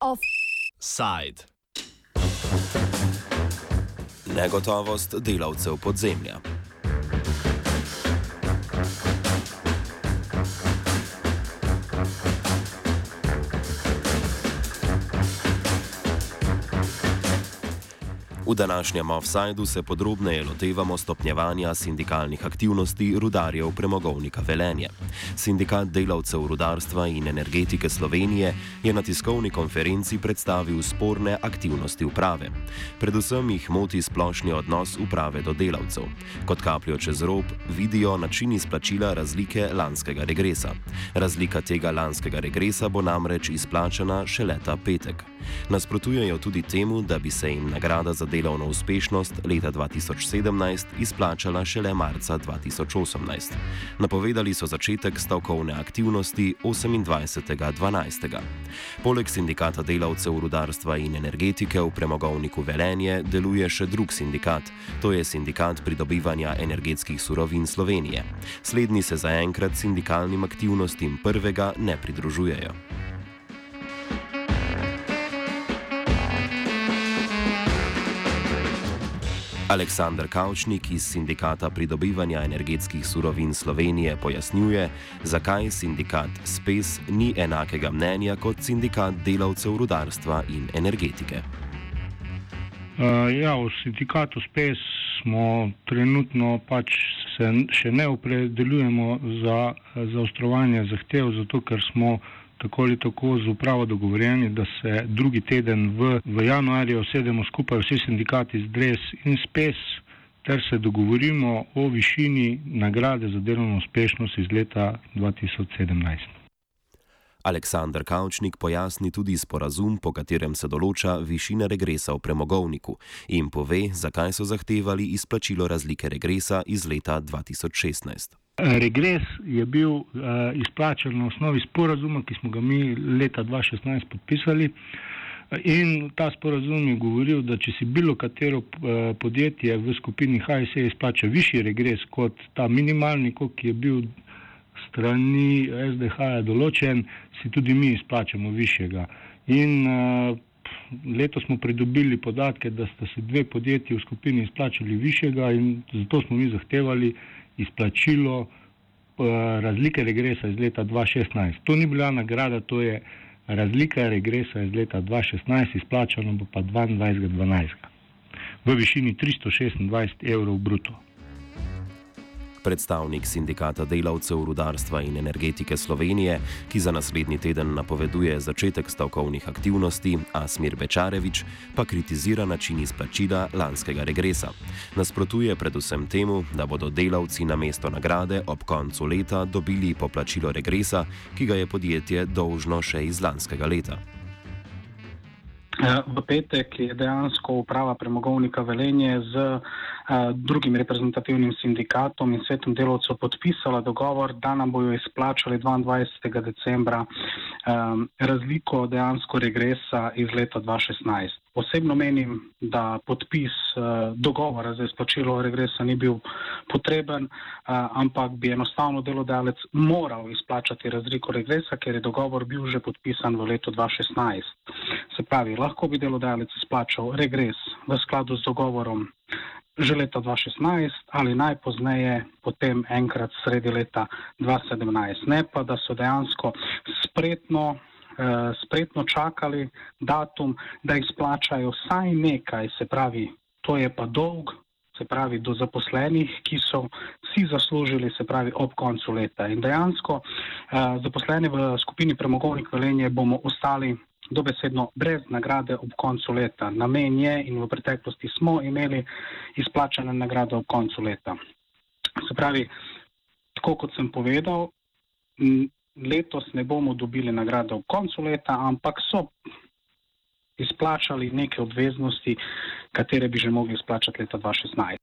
Offside. Negotovost delavcev podzemlja. V današnjem offsajdu se podrobneje lotevamo stopnjevanja sindikalnih aktivnosti rudarjev premogovnika Velenje. Sindikat delavcev rudarstva in energetike Slovenije je na tiskovni konferenci predstavil sporne aktivnosti uprave. Predvsem jih moti splošni odnos uprave do delavcev. Kot kapljo čez rob vidijo način izplačila razlike lanskega regresa. Razlika tega lanskega regresa bo namreč izplačana še leta petek. Nasprotujejo tudi temu, da bi se jim nagrada za delovno uspešnost leta 2017 izplačala šele marca 2018. Napovedali so začetek stavkovne aktivnosti 28.12. Poleg sindikata delavcev rudarstva in energetike v premogovniku Velenje deluje še drug sindikat, to je sindikat pridobivanja energetskih surovin Slovenije. Slednji se zaenkrat sindikalnim aktivnostim prvega ne pridružujejo. Aleksandr Kavčnik iz Sindikata pridobivanja energetskih surovin Slovenije pojasnjuje, zakaj sindikat SPES ni enakega mnenja kot sindikat delavcev rudarstva in energetike. Uh, ja, v sindikatu SPES smo trenutno pač se še ne opredeljujemo za zaostrovanje zahtev, zato ker smo tako ali tako z upravo dogovorjeni, da se drugi teden v, v januarju sedemo skupaj vsi sindikati z DRES in SPES ter se dogovorimo o višini nagrade za delovno uspešnost iz leta 2017. Aleksandr Kavčnik pojasni tudi sporazum, po katerem se določa višina regresa v premogovniku in pove, zakaj so zahtevali izplačilo razlike regresa iz leta 2016. Regres je bil uh, izplačen na osnovi sporazuma, ki smo ga mi leta 2016 podpisali. In ta sporazum je govoril, da če si bilo katero podjetje v skupini HSE izplača višji regres kot ta minimalni, ki je bil strani SDH določen, si tudi mi izplačamo višjega. In uh, letos smo pridobili podatke, da sta se dve podjetji v skupini izplačali višjega in zato smo mi zahtevali izplačilo uh, razlike regresa iz leta 2016. To ni bila nagrada, to je razlika regresa iz leta 2016, izplačano bo pa 22.12. v višini 326 evrov bruto. Predstavnik sindikata delavcev rudarstva in energetike Slovenije, ki za naslednji teden napoveduje začetek stavkovnih aktivnosti, Asmir Bečarevič, pa kritizira način izplačila lanskega regresa. Nasprotuje predvsem temu, da bodo delavci na mesto nagrade ob koncu leta dobili poplačilo regresa, ki ga je podjetje dolžno še iz lanskega leta. V petek je dejansko uprava premogovnika Velenje z uh, drugim reprezentativnim sindikatom in svetom delovcev podpisala dogovor, da nam bojo izplačali 22. decembra um, razliko dejansko regresa iz leta 2016. Osebno menim, da podpis uh, dogovora za izplačilo regresa ni bil potreben, uh, ampak bi enostavno delodajalec moral izplačati razliko regresa, ker je dogovor bil že podpisan v letu 2016. Se pravi, lahko bi delodajalec izplačal regres v skladu z dogovorom že leta 2016 ali najpozneje potem enkrat sredi leta 2017. Ne pa, da so dejansko spretno uh, spretno čakali datum, da izplačajo vsaj nekaj, se pravi, to je pa dolg, se pravi, do zaposlenih, ki so vsi zaslužili, se pravi, ob koncu leta. In dejansko uh, zaposleni v skupini Premogovnik Velenje bomo ostali dobesedno brez nagrade ob koncu leta. Namen je in v preteklosti smo imeli izplačane nagrade ob koncu leta. Se pravi, tako kot sem povedal, letos ne bomo dobili nagrade v koncu leta, ampak so izplačali neke obveznosti, katere bi že mogli izplačati leta 2016.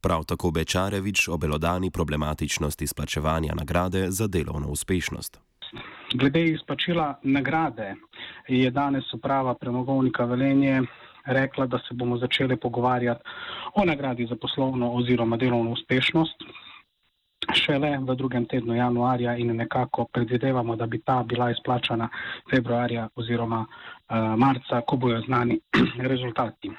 Prav tako Bečarevič obelodani problematičnost izplačevanja nagrade za delovno uspešnost. Glede izplačila nagrade je danes uprava premogovnika Velenje rekla, da se bomo začeli pogovarjati o nagradi za poslovno oziroma delovno uspešnost. Šele v drugem tednu januarja in nekako predvidevamo, da bi ta bila izplačana februarja oziroma uh, marca, ko bojo znani rezultati.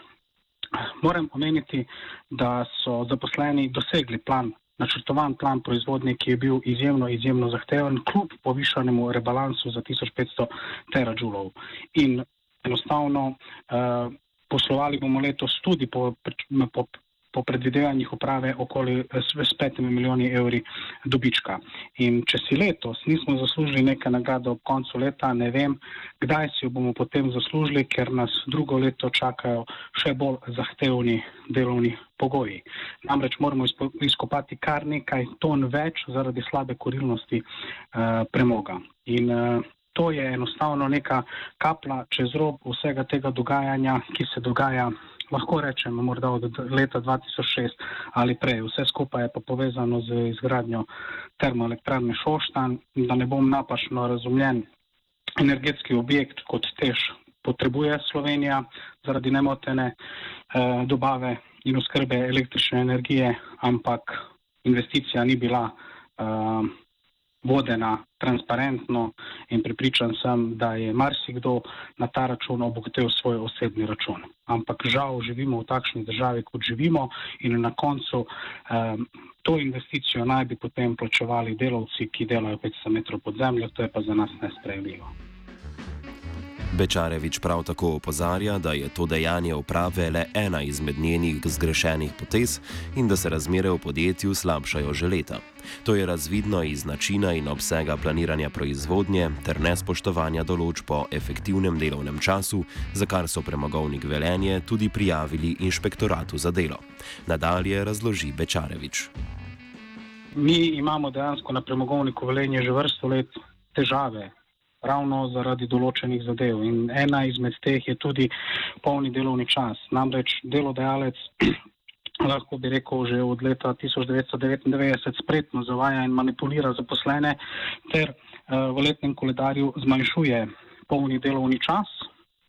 Moram omeniti, da so zaposleni dosegli plan načrtovan plan proizvodnje, ki je bil izjemno, izjemno zahteven, kljub povišanemu rebalansu za 1500 teražulov. In enostavno uh, poslovali bomo letos tudi po, po po predvidevanjih uprave okoli s petimi milijoni evri dobička. In če si letos nismo zaslužili neke nagrade ob koncu leta, ne vem, kdaj si jo bomo potem zaslužili, ker nas drugo leto čakajo še bolj zahtevni delovni pogoji. Namreč moramo izkopati kar nekaj ton več zaradi slabe korilnosti uh, premoga. In, uh, To je enostavno neka kapla čez rob vsega tega dogajanja, ki se dogaja lahko rečemo, morda od leta 2006 ali prej. Vse skupaj je pa povezano z izgradnjo termoelektrarne Šoštan, da ne bom napačno razumljen. Energetski objekt kot tež potrebuje Slovenija zaradi nemotene eh, dobave in oskrbe električne energije, ampak investicija ni bila eh, vodena transparentno in pripričan sem, da je marsikdo na ta račun obogatil svoj osebni račun. Ampak žal živimo v takšni državi, kot živimo in na koncu um, to investicijo naj bi potem plačevali delavci, ki delajo 500 metrov pod zemljo, to je pa za nas nesprejemljivo. Bečarevič prav tako opozarja, da je to dejanje uprave le ena izmed njenih zgrešenih potez in da se razmere v podjetju slabšajo že leta. To je razvidno iz načina in obsega planiranja proizvodnje ter nespoštovanja določb po efektivnem delovnem času, za kar so premogovnik velenje tudi prijavili inšpektoratu za delo. Nadalje razloži Bečarevič. Mi imamo dejansko na premogovniku velenje že vrsto let težave ravno zaradi določenih zadev. In ena izmed teh je tudi polni delovni čas. Namreč delodajalec. Lahko bi rekel, že od leta 1999 spretno zavaja in manipulira zaposlene, ter uh, v letnem koledarju zmanjšuje polni delovni čas,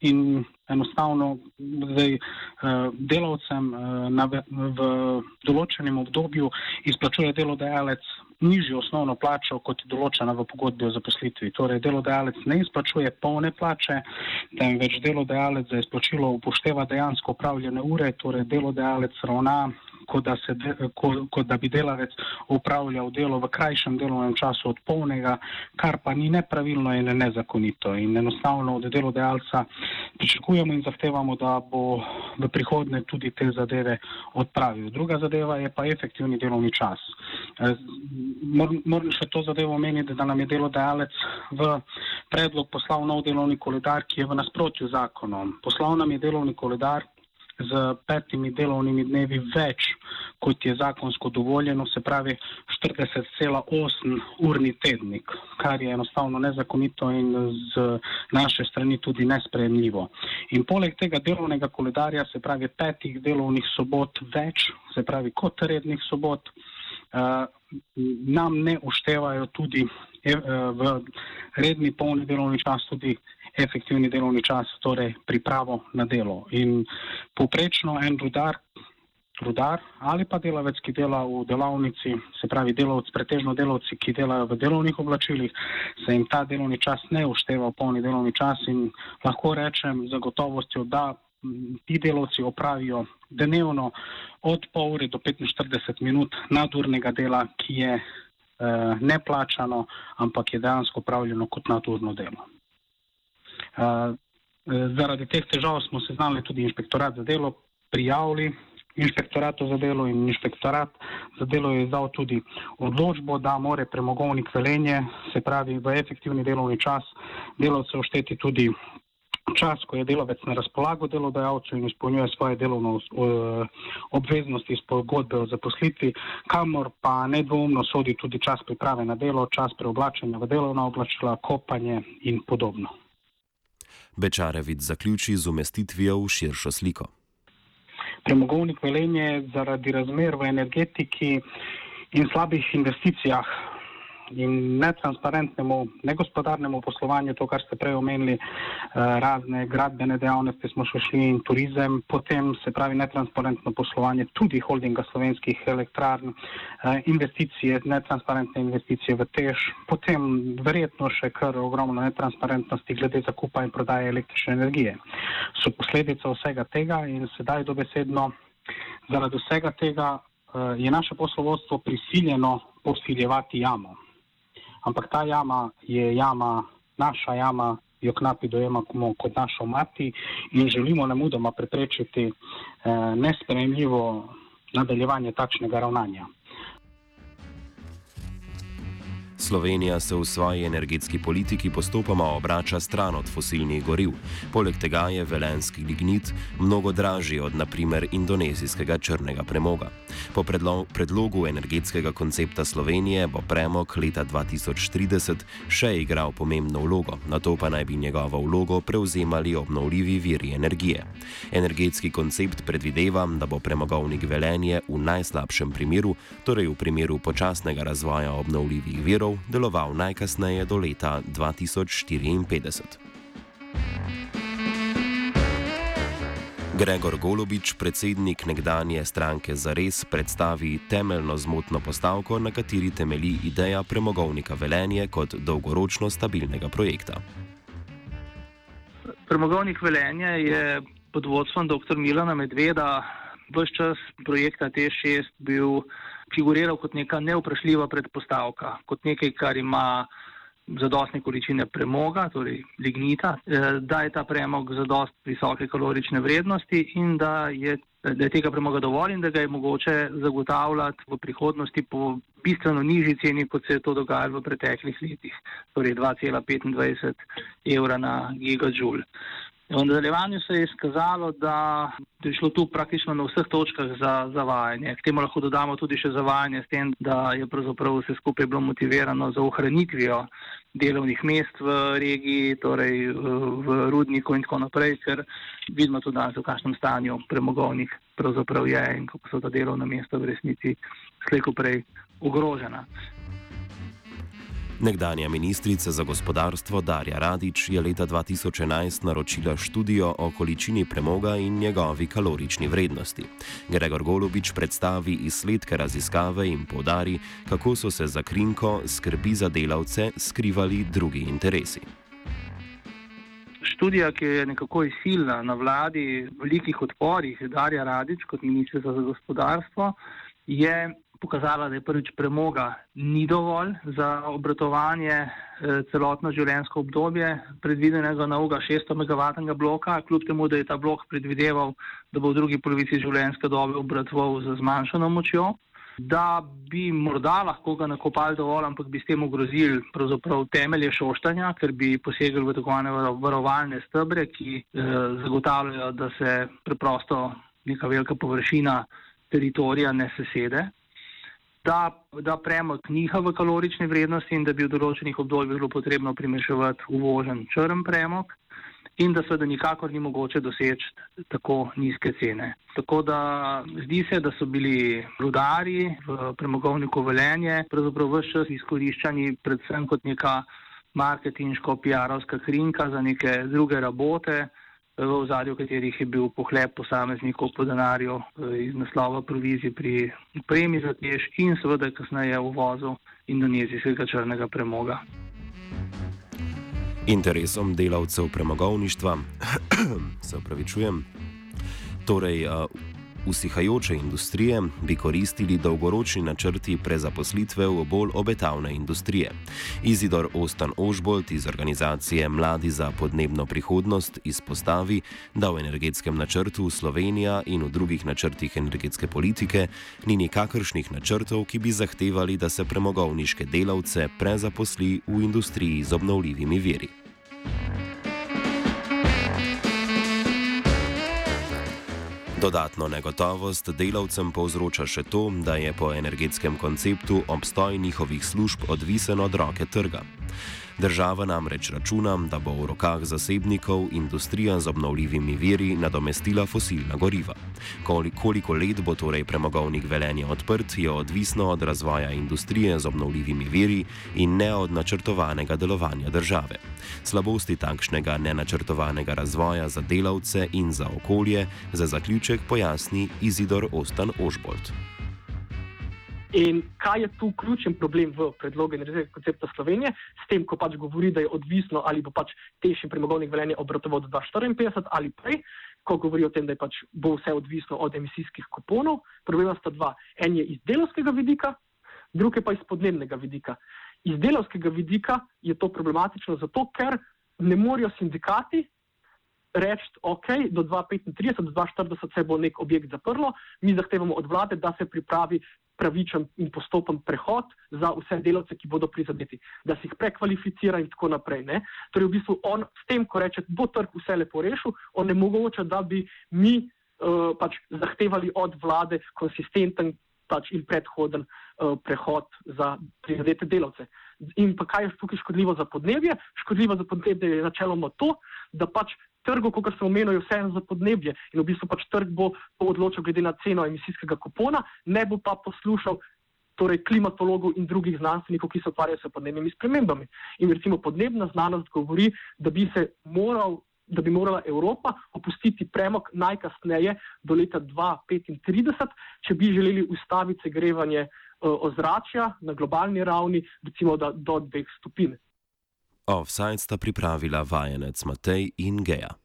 in enostavno zdaj uh, delavcem na, v določenem obdobju izplačuje delodajalec nižjo osnovno plačo, kot je določena v pogodbi o zaposlitvi. Torej, delodajalec ne izplačuje polne plače, temveč delodajalec za izplačilo upošteva dejansko upravljene ure, torej delodajalec ravna kot da, se, kot, kot da bi delavec upravljal delo v krajšem delovnem času od polnega, kar pa ni nepravilno in nezakonito. In enostavno od delodajalca pričakujemo in zahtevamo, da bo v prihodnje tudi te zadeve odpravil. Druga zadeva je pa efektivni delovni čas. Eh, moram še to zadevo omeniti, da nam je delodajalec v predlog poslal nov delovni koledar, ki je v nasprotju z zakonom. Poslal nam je delovni koledar, z petimi delovnimi dnevi več, kot je zakonsko dovoljeno, se pravi 40,8 urni tednik, kar je enostavno nezakonito in z naše strani tudi nespremljivo. In poleg tega delovnega koledarja, se pravi petih delovnih sobot več, se pravi kot rednih sobot, uh, nam ne uštevajo tudi uh, v redni polni delovni čas tudi efektivni delovni čas, torej pripravo na delo. In poprečno en rudar, rudar ali pa delavec, ki dela v delavnici, se pravi delavc, pretežno delavci, ki delajo v delovnih oblačilih, se jim ta delovni čas ne ušteva v polni delovni čas in lahko rečem za gotovostjo, da ti delavci opravijo dnevno od pol ure do 45 minut nadurnega dela, ki je eh, neplačano, ampak je dejansko upravljeno kot nadurno delo. Zaradi teh težav smo se znali tudi inšpektorat za delo prijavili. Inšpektoratu za delo in inšpektorat za delo je izdal tudi odločbo, da more premogovnik velenje, se pravi v efektivni delovni čas, delovce ošteti tudi čas, ko je delovec na razpolago delodajalcu in izpolnjuje svoje delovno obveznosti iz pogodbe o zaposlitvi, kamor pa nedvomno sodi tudi čas priprave na delo, čas preoblačenja v delovna oblačila, kopanje in podobno. Bečarevic zaključi z umestitvijo v širšo sliko. Premogovnik velenje zaradi razmer v energetiki in slabih investicijah in netransparentnemu, negospodarnemu poslovanju, to, kar ste prej omenili, razne gradbene dejavnosti smo še šli in turizem, potem se pravi netransparentno poslovanje tudi holdinga slovenskih elektrarn, investicije, netransparentne investicije v tež, potem verjetno še kar ogromno netransparentnosti glede zakupa in prodaje električne energije. So posledica vsega tega in sedaj dobesedno zaradi vsega tega je naše poslovodstvo prisiljeno posiljevati jamo. Ampak ta jama je jama, naša jama, jo knapi dojemamo kot našo mati in želimo nemudoma preprečiti eh, nespremljivo nadaljevanje takšnega ravnanja. Slovenija se v svoji energetski politiki postopoma obrača stran od fosilnih goriv. Poleg tega je velenski lignit mnogo dražji od naprimer indonezijskega črnega premoga. Po predlogu energetskega koncepta Slovenije bo premog leta 2030 še igral pomembno vlogo, na to pa naj bi njegovo vlogo prevzemali obnovljivi viri energije. Energetski koncept predvideva, da bo premogovnik velenje v najslabšem primeru, torej v primeru počasnega razvoja obnovljivih virov, deloval najkasneje do leta 2054. Gregor Golobič, predsednik nekdanje stranke Zares, predstavi temeljno zmotno postavko, na kateri temelji ideja premogovnika Velenje kot dolgoročno stabilnega projekta. Premogovnik Velenje je pod vodstvom dr. Milana Medveda vse čas projekta T6 bil figuriral kot neka neuprašljiva predpostavka, kot nekaj, kar ima zadostne količine premoga, torej lignita, eh, da je ta premog zadost visoke kalorične vrednosti in da je, da je tega premoga dovolj in da ga je mogoče zagotavljati v prihodnosti po bistveno nižji ceni, kot se je to dogajalo v preteklih letih, torej 2,25 evra na gigajoule. V nadaljevanju se je izkazalo, da je šlo tu praktično na vseh točkah za zavajanje. K temu lahko dodamo tudi še zavajanje s tem, da je pravzaprav vse skupaj bilo motivirano za ohranitvijo delovnih mest v regiji, torej v rudniku in tako naprej, ker vidimo tudi danes, v kakšnem stanju premogovnik pravzaprav je in kako so ta delovna mesta v resnici slejko prej ogrožena. Nekdanja ministrica za gospodarstvo Darja Radič je leta 2011 naročila študijo o količini premoga in njegovi kalorični vrednosti. Gregor Golobič predstavi izsledke raziskave in podari, kako so se za krinko skrbi za delavce skrivali drugi interesi. Študija, ki je nekako izsilna na vladi velikih odporih, Darja Radič kot ministrica za gospodarstvo, je pokazala, da je prvič premoga ni dovolj za obratovanje eh, celotno življenjsko obdobje. Predvidenega nauga 600 MW bloka, kljub temu, da je ta blok predvideval, da bo v drugi polovici življenjske dobe obratoval z zmanjšano močjo, da bi morda lahko ga nakopali dovolj, ampak bi s tem ogrozili pravzaprav temelje šoštanja, ker bi posegli v tako imenovane varovalne stebre, ki eh, zagotavljajo, da se preprosto neka velika površina teritorija ne sesede da, da premog niha v kalorični vrednosti in da bi v določenih obdobjih bilo potrebno primeševati uvožen črn premog in da seveda nikakor ni mogoče doseči tako nizke cene. Tako da zdi se, da so bili rudari v premogovniku velenje pravzaprav vse čas izkoriščani predvsem kot neka marketinško-pijarovska krinka za neke druge rabote v ozadju katerih je bil pohleb posameznikov po denarju eh, iz naslova provizij pri premi za tež in seveda kasneje uvozu indonezijskega črnega premoga. Interesom delavcev premogovništva se upravičujem. Torej, uh, usihajoče industrije bi koristili dolgoročni načrti prezaposlitve v bolj obetavne industrije. Izidor Ostan Ožbolt iz organizacije Mladi za podnebno prihodnost izpostavi, da v energetskem načrtu Slovenija in v drugih načrtih energetske politike ni nikakršnih načrtov, ki bi zahtevali, da se premogovniške delavce prezaposli v industriji z obnovljivimi viri. Dodatno negotovost delavcem povzroča še to, da je po energetskem konceptu obstoj njihovih služb odvisen od roke trga. Država namreč računa, da bo v rokah zasebnikov industrija z obnovljivimi viri nadomestila fosilna goriva. Koliko let bo torej premogovnik velenja odprt, je odvisno od razvoja industrije z obnovljivimi viri in ne od načrtovanega delovanja države. Slabosti takšnega nenačrtovanega razvoja za delavce in za okolje za zaključek pojasni Izidor Ostan Ožbolt. In kaj je tu ključen problem v predlogu energetskega koncepta Slovenije, s tem, ko pač govori, da je odvisno, ali bo pač težji premogovnik velenje obratoval do 2054 ali prej, ko govori o tem, da pač bo vse odvisno od emisijskih kuponov. Problema sta dva. En je iz delovskega vidika, drugi pa iz podnebnega vidika. Iz delovskega vidika je to problematično zato, ker ne morejo sindikati reči, ok, do 2035, do 2040 se bo nek objekt zaprlo, mi zahtevamo od vlade, da se pripravi pravičen in postopen prehod za vse delavce, ki bodo prizadeti, da se jih prekvalificira in tako naprej. Ne? Torej, v bistvu on s tem, ko reče, bo trg vse lepo rešil, on ne mogoče, da bi mi uh, pač zahtevali od vlade konsistenten pač in predhoden uh, prehod za prizadete delavce. In pa kaj je tukaj škodljivo za podnebje? Škodljivo za podnebje je načeloma to, da pač trgu, kot se omenjajo, vseeno za podnebje in v bistvu pač trg bo odločil glede na ceno emisijskega kupona, ne bo pa poslušal torej klimatologov in drugih znanstvenikov, ki se ukvarjajo s podnebnimi spremembami. In recimo podnebna znanost govori, da bi se moral. Da bi morala Evropa opustiti premog najkasneje do leta 2035, če bi želeli ustaviti segrevanje uh, ozračja na globalni ravni, recimo do dveh stopinj. Offside sta pripravila vajenec Matej in Geja.